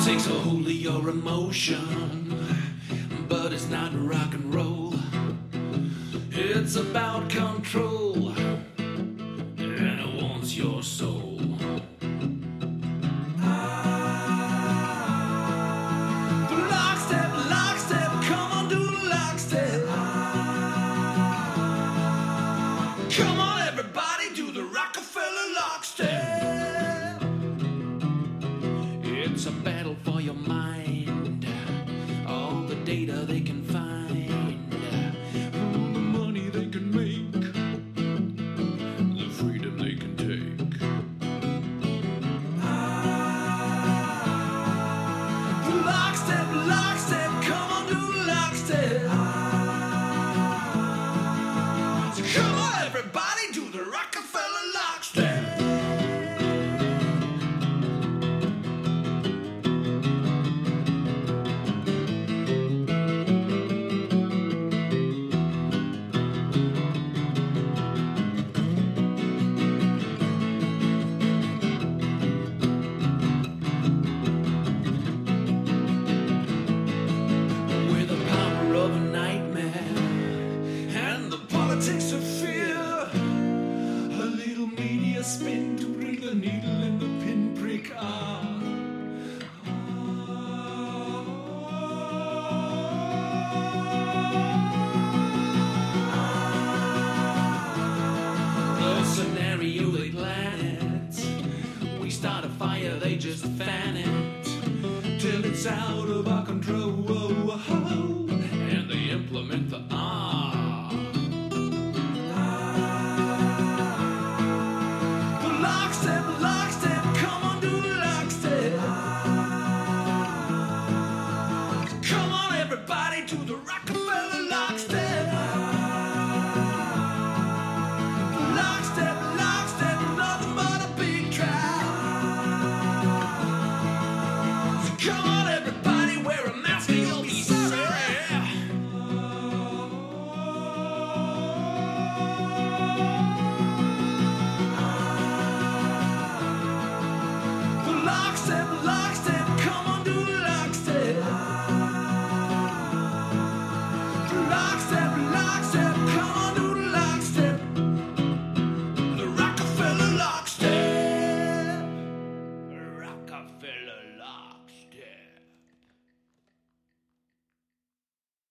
Politics are wholly your emotion, but it's not rock and roll. It's about control, It's a battle for your mind. All the data they can find, all the money they can make, the freedom they can take. Ah, Lockstep, lockstep, come on, do lockstep. So come on, everybody, spin to bring the needle in the pinprick. Ah. The scenario. We start a fire, they just fan it till it's out